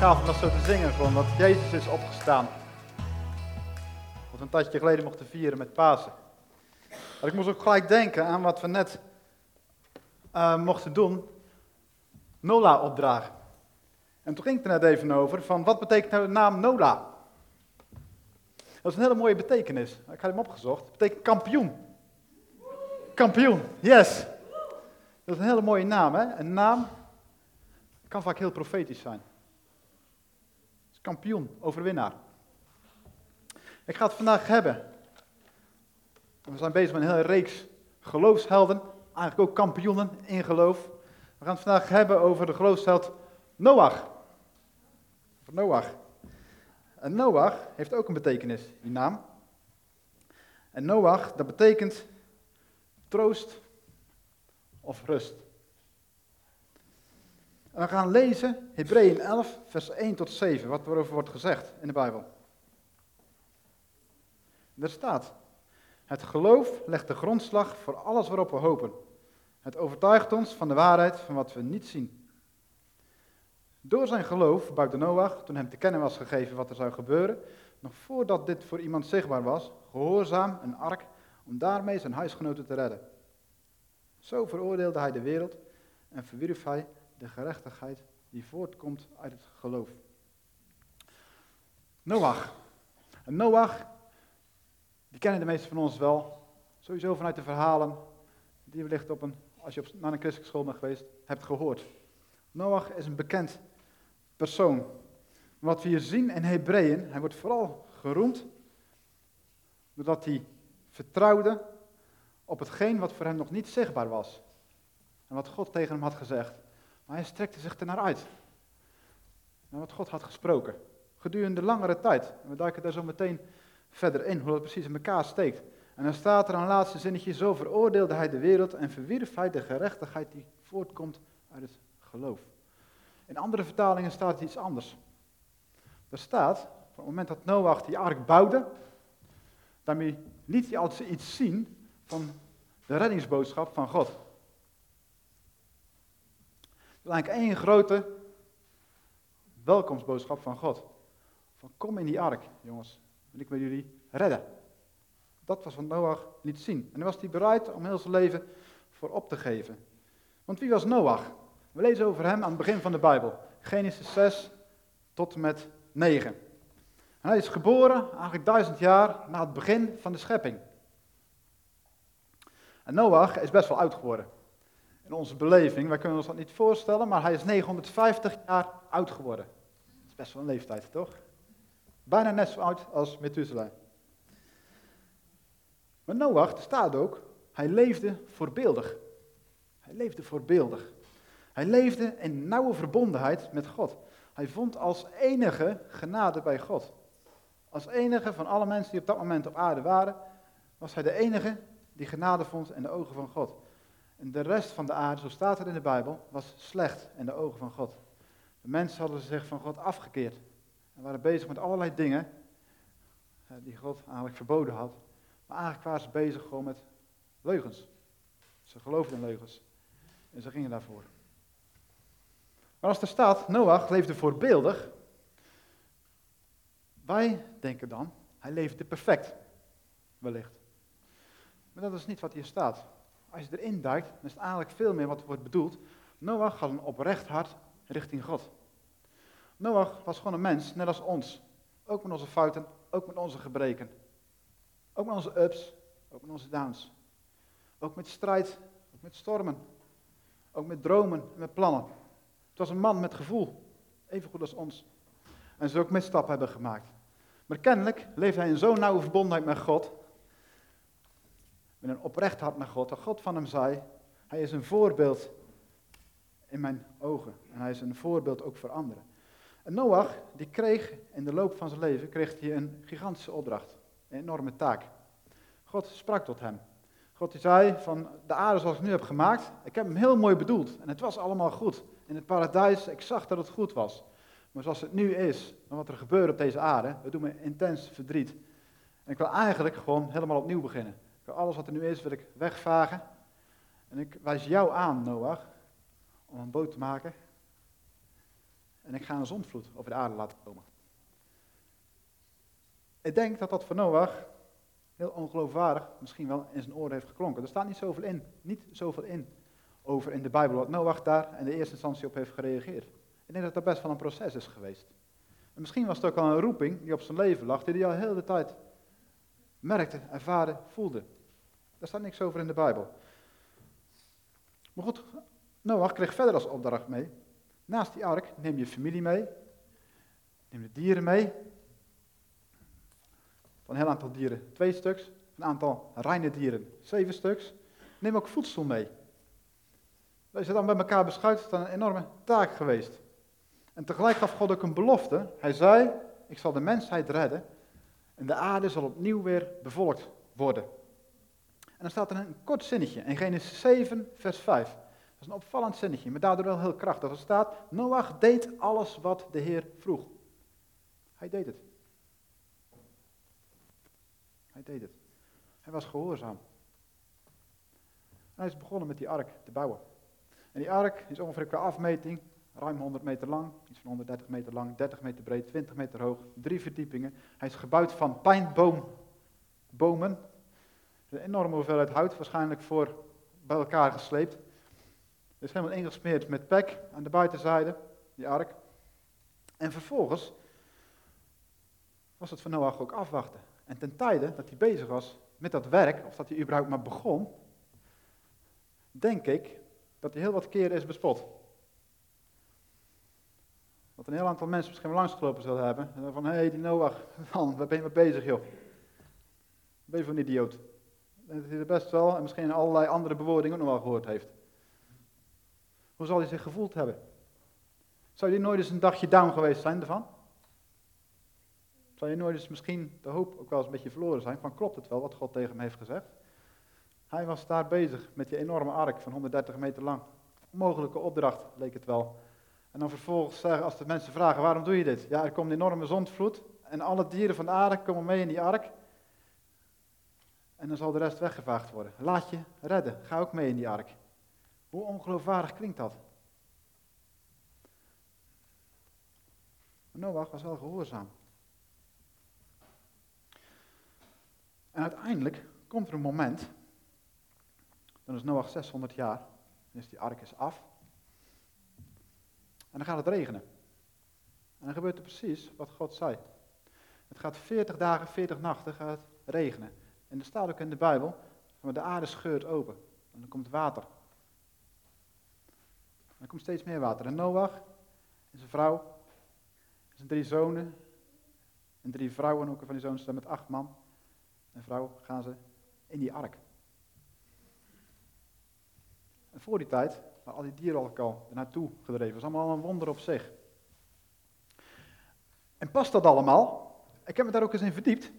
gaaf om dat zo te zingen, gewoon, dat Jezus is opgestaan. Wat we een tijdje geleden mochten vieren met Pasen. Maar ik moest ook gelijk denken aan wat we net uh, mochten doen. Nola opdragen. En toen ging het er net even over van wat betekent nou de naam Nola? Dat is een hele mooie betekenis. Ik had hem opgezocht. Het betekent kampioen. Kampioen, yes. Dat is een hele mooie naam, hè? Een naam kan vaak heel profetisch zijn. Kampioen, overwinnaar. Ik ga het vandaag hebben. We zijn bezig met een hele reeks geloofshelden. Eigenlijk ook kampioenen in geloof. We gaan het vandaag hebben over de geloofsheld Noach. Over Noach. En Noach heeft ook een betekenis, die naam. En Noach, dat betekent troost of rust. We gaan lezen Hebreeën 11, vers 1 tot 7, wat erover wordt gezegd in de Bijbel. Er staat, het geloof legt de grondslag voor alles waarop we hopen. Het overtuigt ons van de waarheid van wat we niet zien. Door zijn geloof bouwde Noach, toen hem te kennen was gegeven wat er zou gebeuren, nog voordat dit voor iemand zichtbaar was, gehoorzaam een ark om daarmee zijn huisgenoten te redden. Zo veroordeelde hij de wereld en verwierf hij de gerechtigheid die voortkomt uit het geloof. Noach. En Noach, die kennen de meesten van ons wel, sowieso vanuit de verhalen die wellicht op een, als je op, naar een christelijke school bent geweest, hebt gehoord. Noach is een bekend persoon. Wat we hier zien in Hebreeën, hij wordt vooral geroemd doordat hij vertrouwde op hetgeen wat voor hem nog niet zichtbaar was. En wat God tegen hem had gezegd. Maar hij strekte zich ernaar uit. Naar wat God had gesproken. Gedurende langere tijd. We duiken daar zo meteen verder in, hoe dat precies in elkaar steekt. En dan staat er een laatste zinnetje, zo veroordeelde hij de wereld en verwierf hij de gerechtigheid die voortkomt uit het geloof. In andere vertalingen staat iets anders. Er staat, op het moment dat Noach die ark bouwde, daarmee liet hij als iets zien van de reddingsboodschap van God. Het is eigenlijk één grote welkomstboodschap van God. Van kom in die ark, jongens. Wil ik met jullie redden. Dat was wat Noach liet zien. En dan was hij bereid om heel zijn leven voor op te geven. Want wie was Noach? We lezen over hem aan het begin van de Bijbel. Genesis 6 tot en met 9. En hij is geboren eigenlijk duizend jaar na het begin van de schepping. En Noach is best wel oud geworden in onze beleving. Wij kunnen ons dat niet voorstellen, maar hij is 950 jaar oud geworden. Dat is best wel een leeftijd, toch? Bijna net zo oud als Methuselah. Maar Noach, er staat ook, hij leefde voorbeeldig. Hij leefde voorbeeldig. Hij leefde in nauwe verbondenheid met God. Hij vond als enige genade bij God. Als enige van alle mensen die op dat moment op aarde waren, was hij de enige die genade vond in de ogen van God. En de rest van de aarde, zo staat het in de Bijbel, was slecht in de ogen van God. De mensen hadden zich van God afgekeerd. En waren bezig met allerlei dingen eh, die God eigenlijk verboden had. Maar eigenlijk waren ze bezig gewoon met leugens. Ze geloofden in leugens. En ze gingen daarvoor. Maar als er staat, Noach leefde voorbeeldig. Wij denken dan, hij leefde perfect. Wellicht. Maar dat is niet wat hier staat. Als je erin duikt, dan is het eigenlijk veel meer wat wordt bedoeld. Noach had een oprecht hart richting God. Noach was gewoon een mens, net als ons. Ook met onze fouten, ook met onze gebreken. Ook met onze ups, ook met onze downs. Ook met strijd, ook met stormen. Ook met dromen en met plannen. Het was een man met gevoel, even goed als ons. En ze ook misstappen hebben gemaakt. Maar kennelijk leefde hij in zo'n nauwe verbondenheid met God, met een oprecht hart naar God, dat God van hem zei, hij is een voorbeeld in mijn ogen. En hij is een voorbeeld ook voor anderen. En Noach, die kreeg in de loop van zijn leven, kreeg hij een gigantische opdracht. Een enorme taak. God sprak tot hem. God die zei van de aarde zoals ik nu heb gemaakt, ik heb hem heel mooi bedoeld. En het was allemaal goed. In het paradijs, ik zag dat het goed was. Maar zoals het nu is, en wat er gebeurt op deze aarde, dat doet me intens verdriet. En ik wil eigenlijk gewoon helemaal opnieuw beginnen. Alles wat er nu is, wil ik wegvagen. En ik wijs jou aan, Noach, om een boot te maken. en ik ga een zondvloed over de aarde laten komen. Ik denk dat dat voor Noach heel ongeloofwaardig misschien wel in zijn oren heeft geklonken. Er staat niet zoveel in, niet zoveel in over in de Bijbel wat Noach daar in de eerste instantie op heeft gereageerd. Ik denk dat dat best wel een proces is geweest. En misschien was het ook al een roeping die op zijn leven lag, die hij al heel de tijd merkte, ervaren, voelde. Daar staat niks over in de Bijbel. Maar goed, Noach kreeg verder als opdracht mee. Naast die ark neem je familie mee, neem de dieren mee. Van een heel aantal dieren twee stuks, een aantal reine dieren zeven stuks. Neem ook voedsel mee. Wij zijn dan bij elkaar beschuit, is een enorme taak geweest. En tegelijk gaf God ook een belofte. Hij zei, ik zal de mensheid redden en de aarde zal opnieuw weer bevolkt worden. En dan staat er een kort zinnetje in Genesis 7, vers 5. Dat is een opvallend zinnetje, maar daardoor wel heel krachtig. Er staat, Noach deed alles wat de Heer vroeg. Hij deed het. Hij deed het. Hij was gehoorzaam. hij is begonnen met die ark te bouwen. En die ark is ongeveer qua afmeting ruim 100 meter lang, iets van 130 meter lang, 30 meter breed, 20 meter hoog, drie verdiepingen. Hij is gebouwd van pijnboombomen. Een enorme hoeveelheid hout, waarschijnlijk voor bij elkaar gesleept. Is helemaal ingesmeerd met pek aan de buitenzijde, die ark. En vervolgens was het van Noach ook afwachten. En ten tijde dat hij bezig was met dat werk, of dat hij überhaupt maar begon, denk ik dat hij heel wat keren is bespot. Wat een heel aantal mensen misschien wel langsgelopen zullen hebben. En van, hé, hey, die Noach, man, waar ben je mee bezig, joh? Ben je voor een idioot? Dat hij er best wel, en misschien allerlei andere bewoordingen ook nog wel gehoord heeft. Hoe zal hij zich gevoeld hebben? Zou hij nooit eens een dagje down geweest zijn ervan? Zou je nooit eens misschien de hoop ook wel eens een beetje verloren zijn? Van klopt het wel wat God tegen hem heeft gezegd? Hij was daar bezig met die enorme ark van 130 meter lang. Onmogelijke opdracht leek het wel. En dan vervolgens als de mensen vragen, waarom doe je dit? Ja, er komt een enorme zondvloed en alle dieren van de aarde komen mee in die ark. En dan zal de rest weggevaagd worden. Laat je redden, ga ook mee in die ark. Hoe ongeloofwaardig klinkt dat? Noach was wel gehoorzaam. En uiteindelijk komt er een moment, dan is Noach 600 jaar, is die ark is af. En dan gaat het regenen. En dan gebeurt er precies wat God zei. Het gaat 40 dagen, 40 nachten gaat regenen. En er staat ook in de Bijbel, de aarde scheurt open. En dan komt water. En er komt steeds meer water. En Noach en zijn vrouw, en zijn drie zonen, en drie vrouwen, ook van die zonen staan met acht man en vrouw gaan ze in die ark. En voor die tijd waren al die dieren ook al naartoe gedreven. Dat was allemaal een wonder op zich. En past dat allemaal? Ik heb me daar ook eens in verdiept.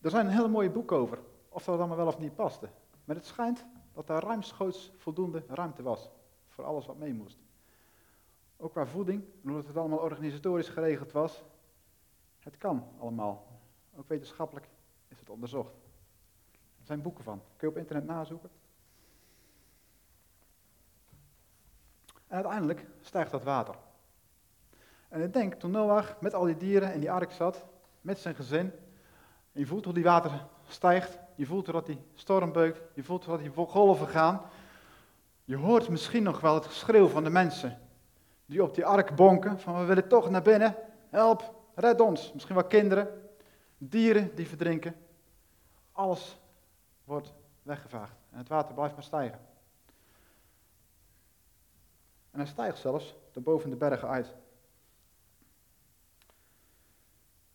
Er zijn hele mooie boek over, of dat allemaal wel of niet paste. Maar het schijnt dat daar ruimschoots voldoende ruimte was voor alles wat mee moest. Ook qua voeding, hoe het allemaal organisatorisch geregeld was. Het kan allemaal. Ook wetenschappelijk is het onderzocht. Er zijn boeken van. Kun je op internet nazoeken. En uiteindelijk stijgt dat water. En ik denk, toen Noach met al die dieren in die ark zat, met zijn gezin, je voelt hoe die water stijgt, je voelt hoe dat die storm beukt, je voelt hoe dat die golven gaan. Je hoort misschien nog wel het geschreeuw van de mensen die op die ark bonken, van we willen toch naar binnen, help, red ons. Misschien wel kinderen, dieren die verdrinken. Alles wordt weggevaagd en het water blijft maar stijgen. En hij stijgt zelfs de boven de bergen uit.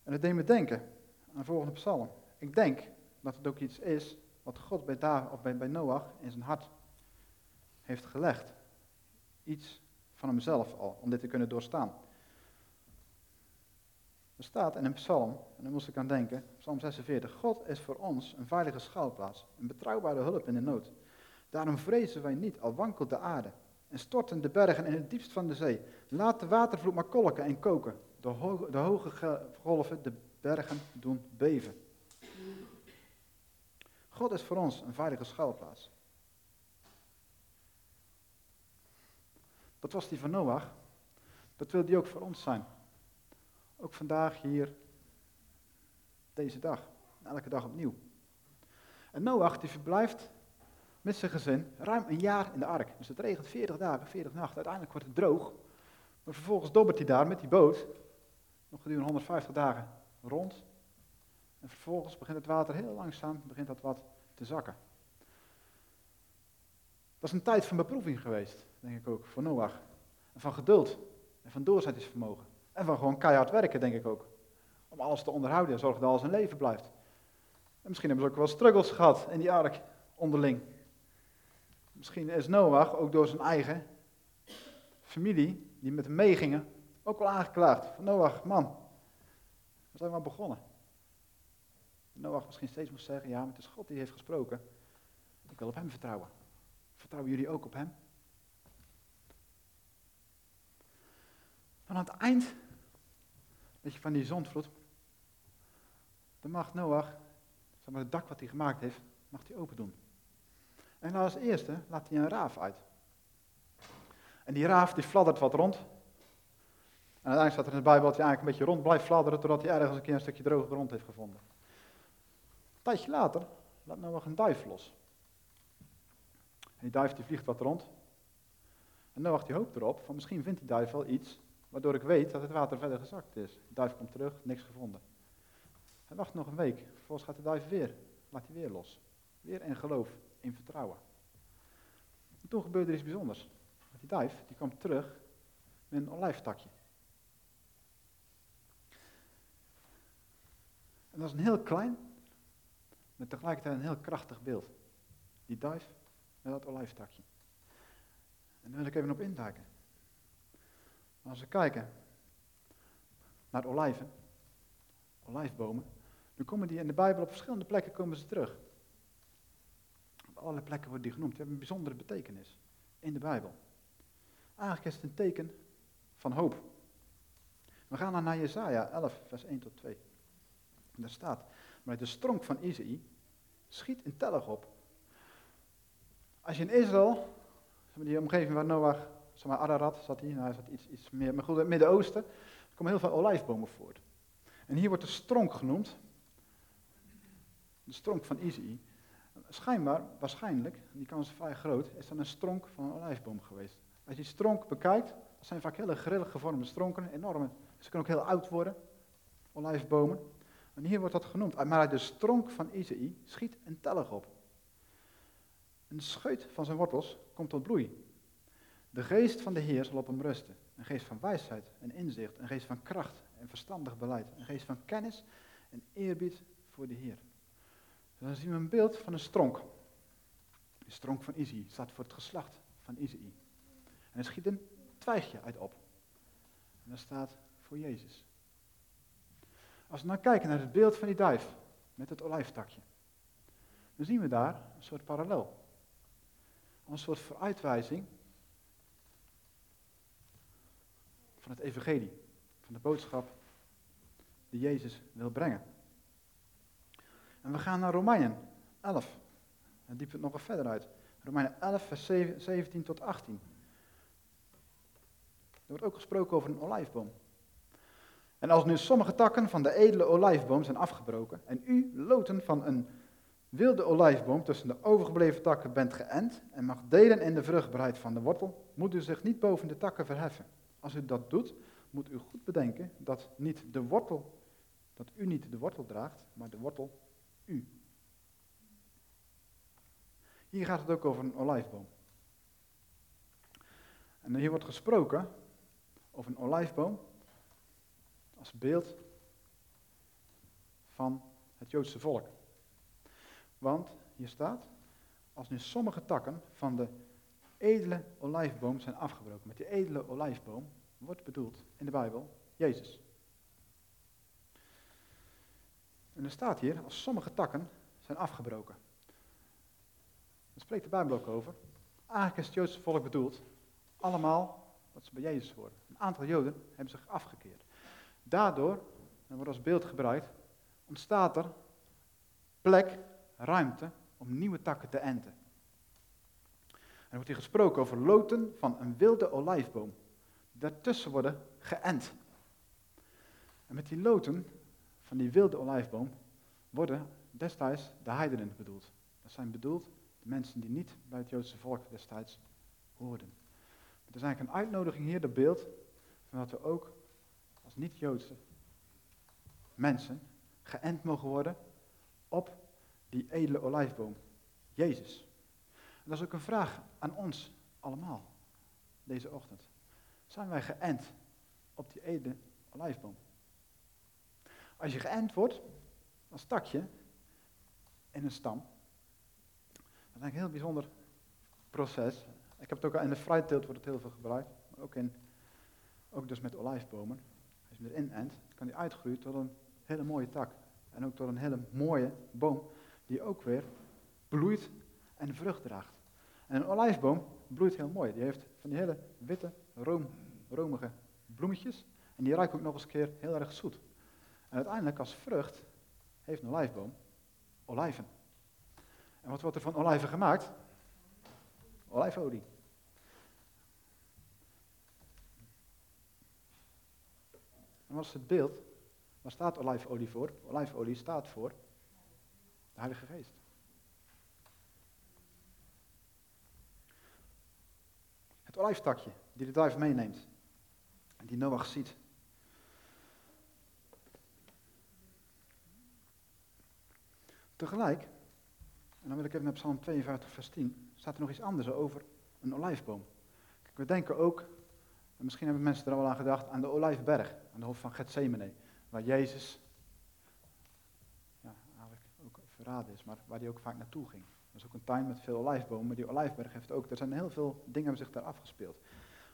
En het deed me denken de volgende psalm. Ik denk dat het ook iets is wat God bij, David, of bij Noach in zijn hart heeft gelegd. Iets van hemzelf al, om dit te kunnen doorstaan. Er staat in een psalm, en daar moest ik aan denken, psalm 46, God is voor ons een veilige schuilplaats, een betrouwbare hulp in de nood. Daarom vrezen wij niet, al wankelt de aarde en storten de bergen in het diepst van de zee. Laat de watervloed maar kolken en koken, de, hoge, de hoge golven de bergen doen beven. God is voor ons een veilige schuilplaats. Dat was die van Noach. Dat wil hij ook voor ons zijn. Ook vandaag hier, deze dag, elke dag opnieuw. En Noach die verblijft met zijn gezin ruim een jaar in de ark. Dus het regent 40 dagen, 40 nachten. Uiteindelijk wordt het droog. Maar vervolgens dobbert hij daar met die boot. Nog gedurende 150 dagen rond. En vervolgens begint het water heel langzaam begint dat wat te zakken. Dat is een tijd van beproeving geweest, denk ik ook, voor Noach. En van geduld. En van doorzettingsvermogen. En van gewoon keihard werken, denk ik ook. Om alles te onderhouden en zorgen dat alles in leven blijft. En misschien hebben ze ook wel struggles gehad in die ark onderling. Misschien is Noach ook door zijn eigen familie, die met hem meegingen, ook wel aangeklaagd. Van Noach, man, we zijn wel begonnen. Noach misschien steeds moest zeggen, ja, maar het is God die heeft gesproken. Ik wil op hem vertrouwen. Vertrouwen jullie ook op hem? Dan aan het eind je, van die zondvloed, dan mag Noach, zeg maar, het dak wat hij gemaakt heeft, mag hij open doen. En als eerste laat hij een raaf uit. En die raaf die fladdert wat rond. En uiteindelijk staat er in de Bijbel dat hij eigenlijk een beetje rond blijft fladderen totdat hij ergens een keer een stukje droge grond heeft gevonden. Een tijdje later laat Noach een duif los. En die duif die vliegt wat rond. En Noach die hoopt erop, van misschien vindt die duif wel iets waardoor ik weet dat het water verder gezakt is. De duif komt terug, niks gevonden. Hij wacht nog een week, vervolgens gaat de duif weer, laat hij weer los. Weer in geloof, in vertrouwen. En toen gebeurde er iets bijzonders. Die duif die kwam terug met een olijftakje. En dat is een heel klein, maar tegelijkertijd een heel krachtig beeld. Die duif met dat olijftakje. En daar wil ik even op induiken. Als we kijken naar olijven, olijfbomen, dan komen die in de Bijbel op verschillende plekken komen ze terug. Op allerlei plekken worden die genoemd. Die hebben een bijzondere betekenis in de Bijbel. Eigenlijk is het een teken van hoop. We gaan dan naar Jesaja 11, vers 1 tot 2. Daar staat, maar de stronk van Isaïe schiet in tellig op. Als je in Israël, die omgeving waar Noach, zeg maar Ararat zat hij, nou zat iets, iets meer, maar goed, het Midden-Oosten, komen heel veel olijfbomen voort. En hier wordt de stronk genoemd, de stronk van Isaïe. Schijnbaar, waarschijnlijk, die kans is vrij groot, is dan een stronk van een olijfboom geweest. Als je die stronk bekijkt, dat zijn vaak hele grillig gevormde stronken, enorme. Ze kunnen ook heel oud worden, olijfbomen. En hier wordt dat genoemd. Maar uit de stronk van Isaïe schiet een tellig op. Een scheut van zijn wortels komt tot bloei. De geest van de Heer zal op hem rusten. Een geest van wijsheid en inzicht, een geest van kracht en verstandig beleid, een geest van kennis en eerbied voor de Heer. dan zien we een beeld van een stronk. De stronk van Isaïe staat voor het geslacht van Isaïe. En er schiet een twijgje uit op. En dat staat voor Jezus. Als we nou kijken naar het beeld van die duif met het olijftakje, dan zien we daar een soort parallel. Een soort vooruitwijzing van het evangelie, van de boodschap die Jezus wil brengen. En we gaan naar Romeinen 11. En diept het nog verder uit. Romeinen 11, vers 17 tot 18. Er wordt ook gesproken over een olijfboom. En als nu sommige takken van de edele olijfboom zijn afgebroken en u, loten van een wilde olijfboom tussen de overgebleven takken bent geënt en mag delen in de vruchtbaarheid van de wortel, moet u zich niet boven de takken verheffen. Als u dat doet, moet u goed bedenken dat, niet de wortel, dat u niet de wortel draagt, maar de wortel u. Hier gaat het ook over een olijfboom. En hier wordt gesproken over een olijfboom als beeld van het Joodse volk. Want hier staat, als nu sommige takken van de edele olijfboom zijn afgebroken. Met die edele olijfboom wordt bedoeld in de Bijbel Jezus. En er staat hier, als sommige takken zijn afgebroken. Daar spreekt de Bijbel ook over. Eigenlijk is het Joodse volk bedoeld, allemaal wat ze bij Jezus horen. Een aantal Joden hebben zich afgekeerd. Daardoor, en wordt als beeld gebruikt, ontstaat er plek, ruimte om nieuwe takken te enten. En er wordt hier gesproken over loten van een wilde olijfboom. Daartussen worden geënt. En met die loten van die wilde olijfboom worden destijds de heidenen bedoeld. Dat zijn bedoeld de mensen die niet bij het Joodse volk destijds hoorden. Het is eigenlijk een uitnodiging hier, dat beeld, van dat we ook als niet-Joodse mensen geënt mogen worden op die edele olijfboom, Jezus. Dat is ook een vraag aan ons allemaal, deze ochtend. Zijn wij geënt op die edele olijfboom? Als je geënt wordt, dan stak je in een stam. Dat is een heel bijzonder proces. Ik heb het ook al in de fruitteelt wordt het heel veel gebruikt, maar ook, in, ook dus met olijfbomen. Je erin ent, kan die uitgroeien tot een hele mooie tak. En ook tot een hele mooie boom, die ook weer bloeit en vrucht draagt. En een olijfboom bloeit heel mooi. Die heeft van die hele witte, room, romige bloemetjes. En die ruikt ook nog eens een keer heel erg zoet. En uiteindelijk als vrucht heeft een olijfboom olijven. En wat wordt er van olijven gemaakt? Olijfolie. En wat het beeld? Waar staat olijfolie voor? Olijfolie staat voor de Heilige Geest. Het olijftakje die de duif meeneemt. En die Noach ziet. Tegelijk, en dan wil ik even naar Psalm 52, vers 10, staat er nog iets anders over een olijfboom. We denken ook, en misschien hebben mensen er al aan gedacht, aan de olijfberg, aan de hoofd van Gethsemane, waar Jezus, ja, eigenlijk ook verraden is, maar waar hij ook vaak naartoe ging. Dat is ook een tuin met veel olijfbomen, maar die olijfberg heeft ook, er zijn heel veel dingen hebben zich daar afgespeeld.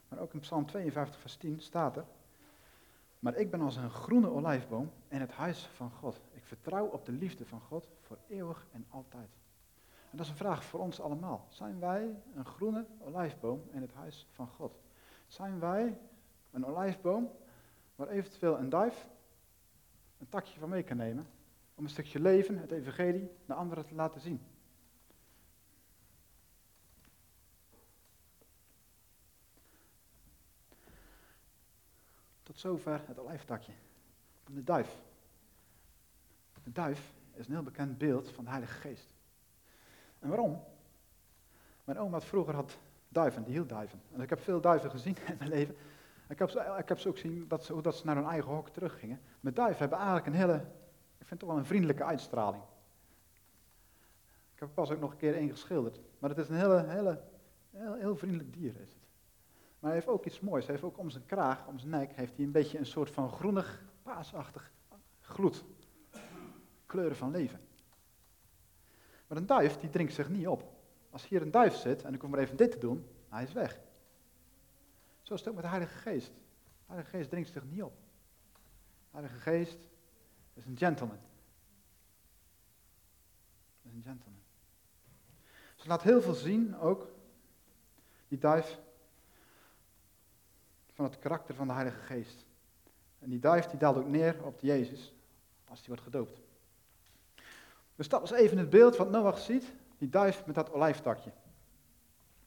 Maar ook in Psalm 52, vers 10 staat er, maar ik ben als een groene olijfboom in het huis van God. Ik vertrouw op de liefde van God voor eeuwig en altijd. En dat is een vraag voor ons allemaal. Zijn wij een groene olijfboom in het huis van God? Zijn wij een olijfboom waar eventueel een duif een takje van mee kan nemen om een stukje leven, het evangelie, naar anderen te laten zien? Tot zover het olijftakje. De duif. De duif is een heel bekend beeld van de Heilige Geest. En waarom? Mijn oom had vroeger had duiven, die hield duiven. En ik heb veel duiven gezien in mijn leven. Ik heb, ze, ik ook gezien dat ze, hoe ze naar hun eigen hok teruggingen. Maar duiven hebben eigenlijk een hele, ik vind toch wel een vriendelijke uitstraling. Ik heb er pas ook nog een keer één geschilderd. Maar het is een hele, hele, heel, heel vriendelijk dier is het. Maar hij heeft ook iets moois. Hij heeft ook om zijn kraag, om zijn nek, heeft hij een beetje een soort van groenig, paasachtig gloed. Kleuren van leven. Maar een duif, die drinkt zich niet op. Als hier een duif zit en ik hoef maar even dit te doen, hij is weg. Zo is het ook met de Heilige Geest. De Heilige Geest drinkt zich niet op. De Heilige Geest is een gentleman. Een gentleman. Ze laat heel veel zien ook, die duif, van het karakter van de Heilige Geest. En die duif die daalt ook neer op Jezus als hij wordt gedoopt. Dus dat was even het beeld wat Noach ziet, die duif met dat olijftakje.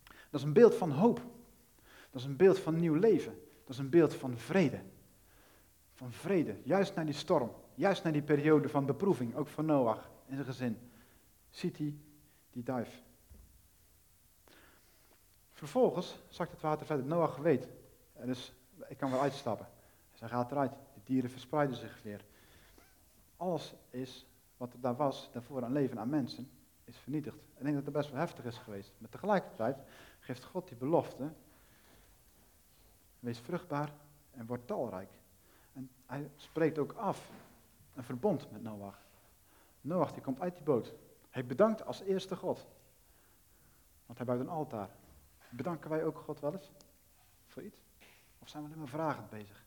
Dat is een beeld van hoop. Dat is een beeld van nieuw leven. Dat is een beeld van vrede. Van vrede, juist naar die storm, juist naar die periode van beproeving, ook van Noach en zijn gezin, ziet hij die duif. Vervolgens zakt het water verder. Noach weet, dus ik kan wel uitstappen. Hij gaat eruit. De dieren verspreiden zich weer. Alles is wat er daar was, daarvoor aan leven aan mensen, is vernietigd. Ik denk dat het best wel heftig is geweest. Maar tegelijkertijd geeft God die belofte, wees vruchtbaar en word talrijk. En hij spreekt ook af een verbond met Noach. Noach die komt uit die boot. Hij bedankt als eerste God. Want hij bouwt een altaar. Bedanken wij ook God wel eens? Voor iets? Of zijn we alleen maar vragend bezig?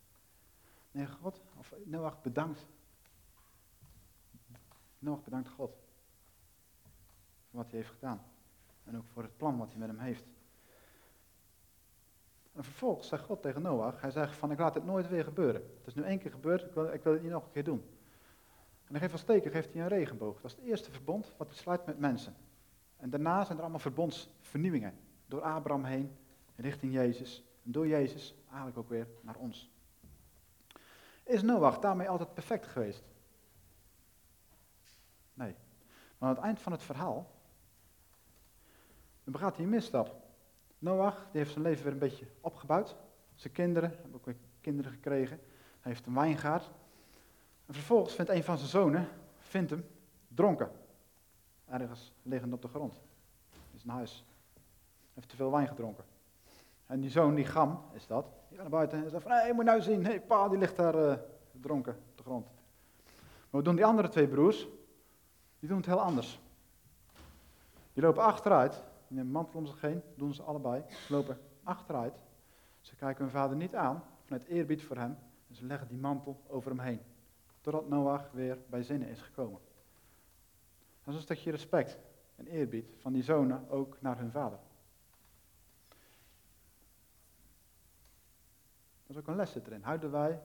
Nee, God, of Noach bedankt Noach bedankt God voor wat hij heeft gedaan. En ook voor het plan wat hij met hem heeft. En vervolgens zegt God tegen Noach, hij zegt van ik laat het nooit weer gebeuren. Het is nu één keer gebeurd, ik wil, ik wil het niet nog een keer doen. En dan geeft als teken geeft hij een regenboog. Dat is het eerste verbond wat hij sluit met mensen. En daarna zijn er allemaal verbondsvernieuwingen. Door Abraham heen, richting Jezus. En door Jezus eigenlijk ook weer naar ons. Is Noach daarmee altijd perfect geweest? Nee. Maar aan het eind van het verhaal, dan begaat hij een misstap. Noach die heeft zijn leven weer een beetje opgebouwd. Zijn kinderen, hebben ook weer kinderen gekregen. Hij heeft een wijngaard. En vervolgens vindt een van zijn zonen, vindt hem dronken. Ergens liggend op de grond. In zijn huis. Hij heeft te veel wijn gedronken. En die zoon, die Gam, is dat, die gaat naar buiten en zegt van, hé, hey, moet nou zien, hey, pa, die ligt daar uh, dronken op de grond. Maar wat doen die andere twee broers? Die doen het heel anders. Die lopen achteruit, nemen een mantel om zich heen, doen ze allebei. Ze lopen achteruit. Ze kijken hun vader niet aan, vanuit eerbied voor hem. En ze leggen die mantel over hem heen. Totdat Noach weer bij zinnen is gekomen. Dat is een stukje respect en eerbied van die zonen ook naar hun vader. Dat is ook een les erin. Houden wij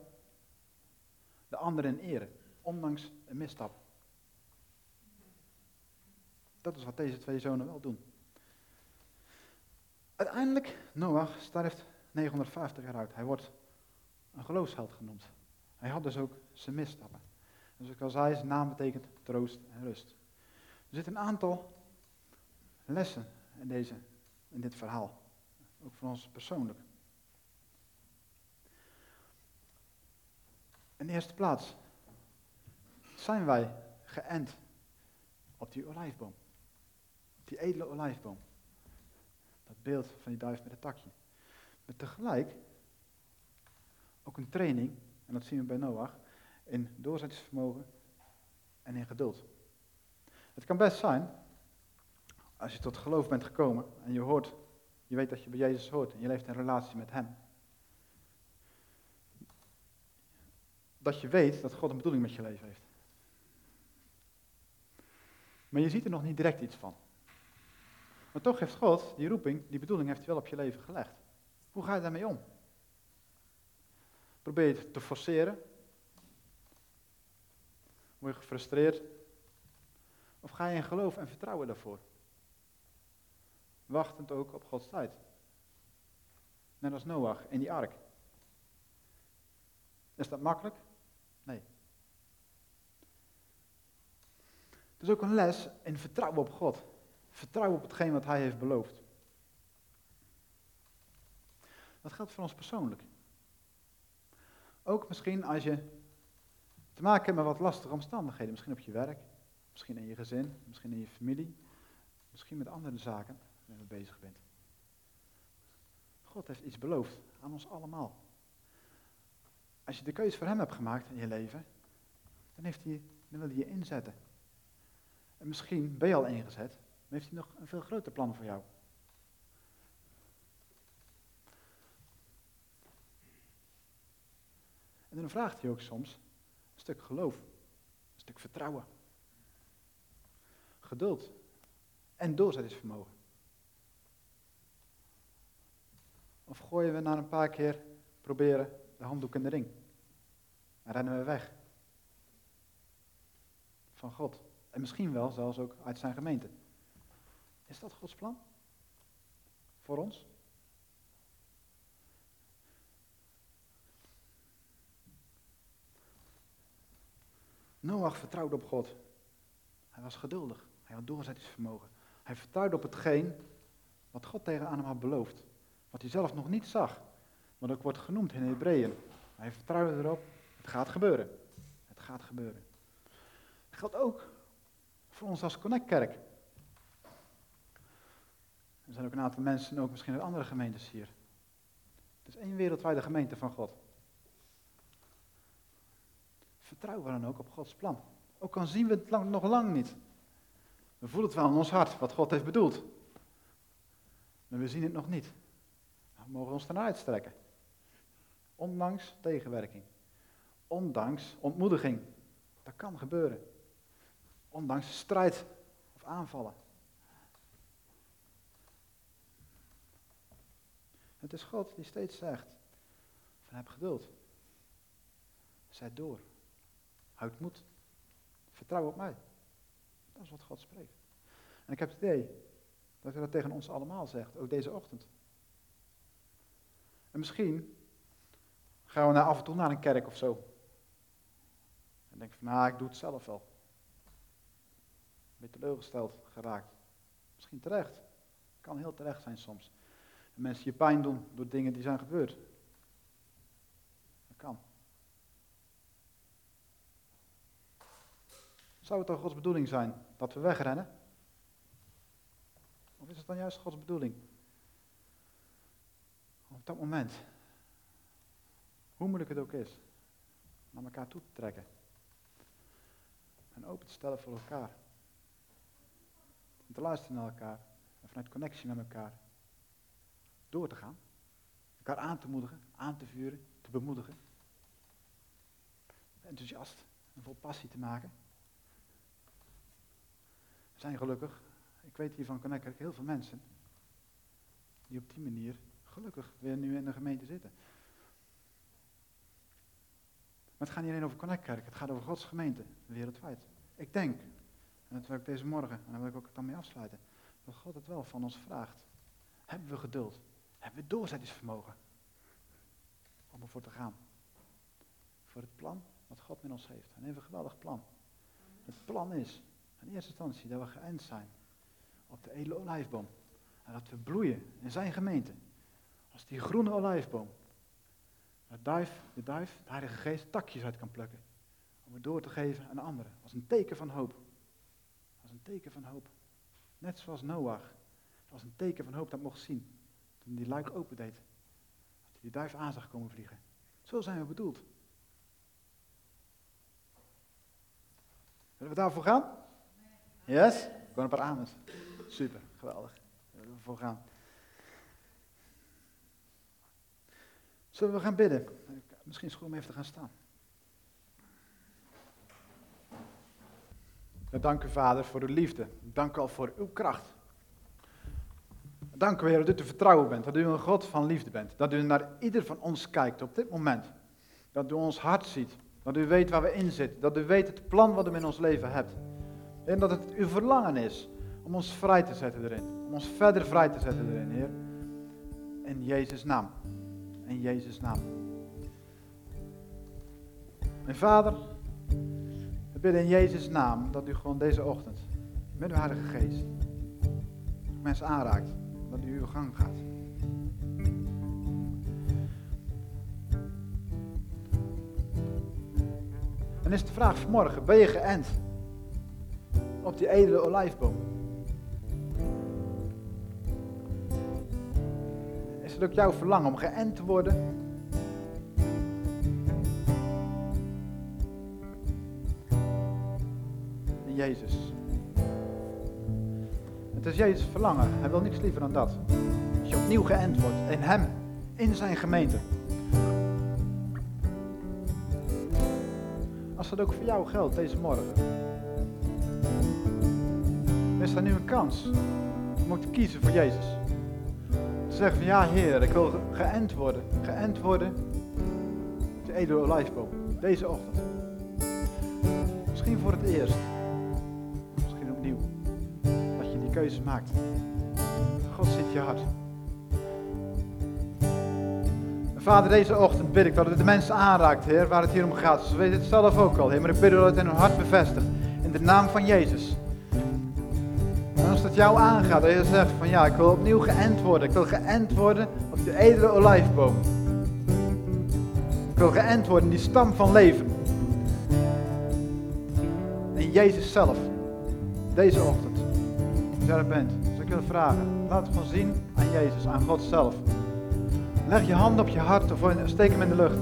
de anderen in ere, ondanks een misstap. Dat is wat deze twee zonen wel doen. Uiteindelijk, Noach sterft 950 jaar oud. Hij wordt een geloofsheld genoemd. Hij had dus ook zijn misstappen. En zoals ik al zei, zijn naam betekent troost en rust. Er zitten een aantal lessen in, deze, in dit verhaal. Ook voor ons persoonlijk. In de eerste plaats zijn wij geënt op die olijfboom. Die edele olijfboom. Beeld van die duif met het takje. Maar tegelijk ook een training, en dat zien we bij Noach, in doorzettingsvermogen en in geduld. Het kan best zijn, als je tot geloof bent gekomen en je hoort, je weet dat je bij Jezus hoort en je leeft in relatie met Hem, dat je weet dat God een bedoeling met je leven heeft. Maar je ziet er nog niet direct iets van. Maar toch heeft God die roeping, die bedoeling heeft hij wel op je leven gelegd. Hoe ga je daarmee om? Probeer je het te forceren? Word je gefrustreerd? Of ga je in geloof en vertrouwen daarvoor? Wachtend ook op Gods tijd. Net als Noach in die ark. Is dat makkelijk? Nee. Het is ook een les in vertrouwen op God. Vertrouwen op hetgeen wat Hij heeft beloofd. Dat geldt voor ons persoonlijk. Ook misschien als je te maken hebt met wat lastige omstandigheden. Misschien op je werk, misschien in je gezin, misschien in je familie. Misschien met andere zaken waar je bezig bent. God heeft iets beloofd aan ons allemaal. Als je de keuze voor hem hebt gemaakt in je leven, dan, heeft hij, dan wil hij je inzetten. En misschien ben je al ingezet, maar heeft hij nog een veel groter plan voor jou. En dan vraagt hij ook soms een stuk geloof, een stuk vertrouwen, geduld en doorzettingsvermogen. Of gooien we na een paar keer proberen de handdoek in de ring? En rennen we weg van God. En misschien wel zelfs ook uit zijn gemeente. Is dat Gods plan? Voor ons? Noach vertrouwde op God. Hij was geduldig. Hij had doorzettingsvermogen. Hij vertrouwde op hetgeen wat God tegen hem had beloofd. Wat hij zelf nog niet zag. Wat ook wordt genoemd in Hebreeën. Hij vertrouwde erop. Het gaat gebeuren. Het gaat gebeuren. Dat geldt ook voor ons als Connect-kerk. Er zijn ook een aantal mensen, ook misschien uit andere gemeentes hier. Het is één wereldwijde gemeente van God. Vertrouwen we dan ook op Gods plan. Ook al zien we het lang, nog lang niet. We voelen het wel in ons hart, wat God heeft bedoeld. Maar we zien het nog niet. Nou, we mogen ons ernaar uitstrekken. Ondanks tegenwerking. Ondanks ontmoediging. Dat kan gebeuren. Ondanks strijd of aanvallen. Het is God die steeds zegt: van heb geduld. Zet door. Houd moed. Vertrouw op mij. Dat is wat God spreekt. En ik heb het idee dat hij dat tegen ons allemaal zegt, ook deze ochtend. En misschien gaan we naar af en toe naar een kerk of zo. denk van, nou, ik doe het zelf wel. Ben je teleurgesteld geraakt. Misschien terecht. Kan heel terecht zijn soms. En mensen je pijn doen door dingen die zijn gebeurd. Dat kan. Zou het dan Gods bedoeling zijn dat we wegrennen? Of is het dan juist Gods bedoeling? Op dat moment, hoe moeilijk het ook is, naar elkaar toe te trekken. En open te stellen voor elkaar. En te luisteren naar elkaar. En vanuit connectie met elkaar door te gaan. Elkaar aan te moedigen, aan te vuren, te bemoedigen. Enthousiast en vol passie te maken. Er zijn gelukkig, ik weet hier van Connect heel veel mensen die op die manier gelukkig weer nu in de gemeente zitten. Maar het gaat niet alleen over Connect Kerk, het gaat over Gods gemeente, wereldwijd. Ik denk, en dat wil ik deze morgen, en daar wil ik ook dan mee afsluiten, dat God het wel van ons vraagt. Hebben we geduld? Hebben we doorzettingsvermogen? Om ervoor te gaan. Voor het plan wat God met ons heeft. En heeft een geweldig plan. Het plan is, in eerste instantie, dat we geënt zijn op de edele olijfboom. En dat we bloeien in zijn gemeente. Als die groene olijfboom. De duif, de duif, de Heilige Geest, takjes uit kan plukken. Om het door te geven aan anderen. Als een teken van hoop. Als een teken van hoop. Net zoals Noach. Als een teken van hoop dat mocht zien. Toen die luik open deed. Dat hij die duif aan zag komen vliegen. Zo zijn we bedoeld. Willen we daarvoor gaan? Yes? Gewoon een paar amens. Super, geweldig. Willen we voor gaan. Zullen we gaan bidden? Misschien is het goed om even te gaan staan. Dank u, Vader, voor uw liefde. Dank u al voor uw kracht. Dank u, Heer, dat u te vertrouwen bent. Dat u een God van liefde bent. Dat u naar ieder van ons kijkt op dit moment. Dat u ons hart ziet. Dat u weet waar we in zitten. Dat u weet het plan wat u in ons leven hebt. En dat het uw verlangen is om ons vrij te zetten erin. Om ons verder vrij te zetten erin, Heer. In Jezus' naam. In Jezus' naam. En Vader, we bidden in Jezus' naam dat u gewoon deze ochtend met uw Heilige Geest mensen aanraakt. Dat u uw gang gaat. En is de vraag vanmorgen, ben je geënt op die edele olijfboom? Is het ook jouw verlangen om geënt te worden? In Jezus. Het is Jezus verlangen. Hij wil niks liever dan dat. Dat je opnieuw geënt wordt in Hem, in zijn gemeente. Als dat ook voor jou geldt deze morgen. Is er nu een kans om te kiezen voor Jezus. Te zeggen van ja Heer, ik wil geënt worden. Geënt worden de edele olijfboom. Deze ochtend. Misschien voor het eerst. Dat je die keuze maakt. God ziet je hart. Vader, deze ochtend bid ik dat het de mensen aanraakt, Heer, waar het hier om gaat. Ze weten het zelf ook al, Heer, maar ik bid dat het in hun hart bevestigt. In de naam van Jezus. En als het jou aangaat, dat je zegt van ja, ik wil opnieuw geënt worden. Ik wil geënt worden op de edele olijfboom. Ik wil geënt worden in die stam van leven. In Jezus zelf. Deze ochtend. Als je er bent. Dus ik wil vragen. Laat het gewoon zien aan Jezus, aan God zelf. Leg je hand op je hart of steek hem in de lucht.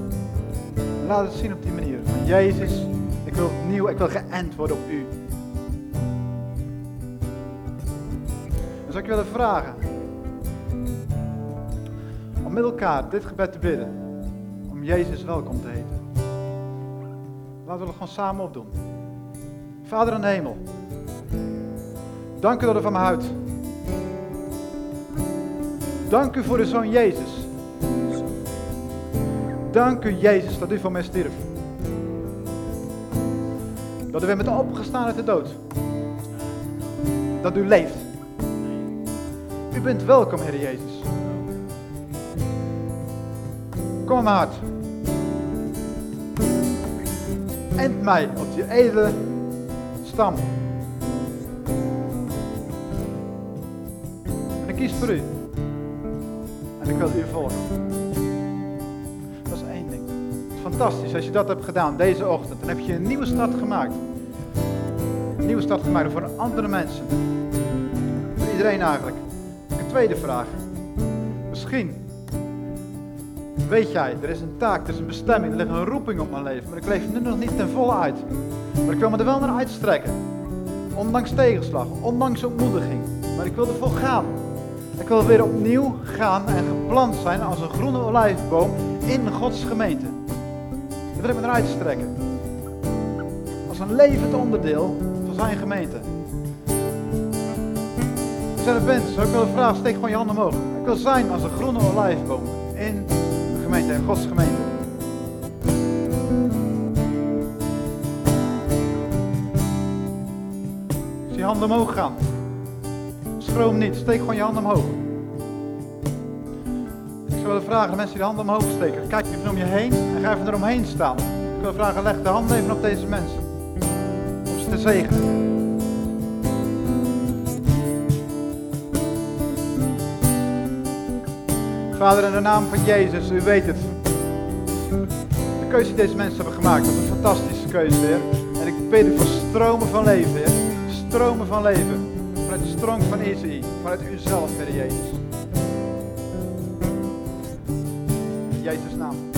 Laat het zien op die manier. Van Jezus, ik wil opnieuw, ik wil geënt worden op u. Zou ik willen vragen. Om met elkaar dit gebed te bidden. Om Jezus welkom te heten. Laten we het gewoon samen opdoen. Vader in de hemel. Dank u dat u van me houdt. Dank u voor de Zoon Jezus. Dank u, Jezus, dat u voor mij stierf. Dat u weer met opgestaan uit de dood. Dat u leeft. U bent welkom, Heer Jezus. Kom hart. Ent mij op die edele stam. Kies voor u. En ik wil u volgen. Dat is één ding. Het is fantastisch als je dat hebt gedaan deze ochtend. Dan heb je een nieuwe start gemaakt. Een nieuwe start gemaakt voor andere mensen. Voor iedereen eigenlijk. Een tweede vraag. Misschien weet jij, er is een taak, er is een bestemming, er ligt een roeping op mijn leven, maar ik leef nu nog niet ten volle uit. Maar ik wil me er wel naar uitstrekken. Ondanks tegenslag, ondanks ontmoediging. Maar ik wil ervoor gaan. Ik wil weer opnieuw gaan en geplant zijn als een groene olijfboom in Gods gemeente. Daar wil ik me naar uitstrekken. Als een levend onderdeel van zijn gemeente. Als je er zou ik willen vragen, steek gewoon je handen omhoog. Ik wil zijn als een groene olijfboom in de gemeente, in Gods gemeente. Als je handen omhoog gaan. Schroom niet, steek gewoon je handen omhoog. Ik zou willen vragen, de mensen die de handen omhoog steken, kijk even om je heen en ga even eromheen staan. Ik wil vragen, leg de handen even op deze mensen. Om ze te zegenen. Vader, in de naam van Jezus, u weet het. De keuze die deze mensen hebben gemaakt, dat is een fantastische keuze, Heer. En ik bid u voor stromen van leven, Heer. Stromen van leven. Vanuit de stroom van Isaïe, vanuit uzelf, Heer Jezus. In Jezus' naam.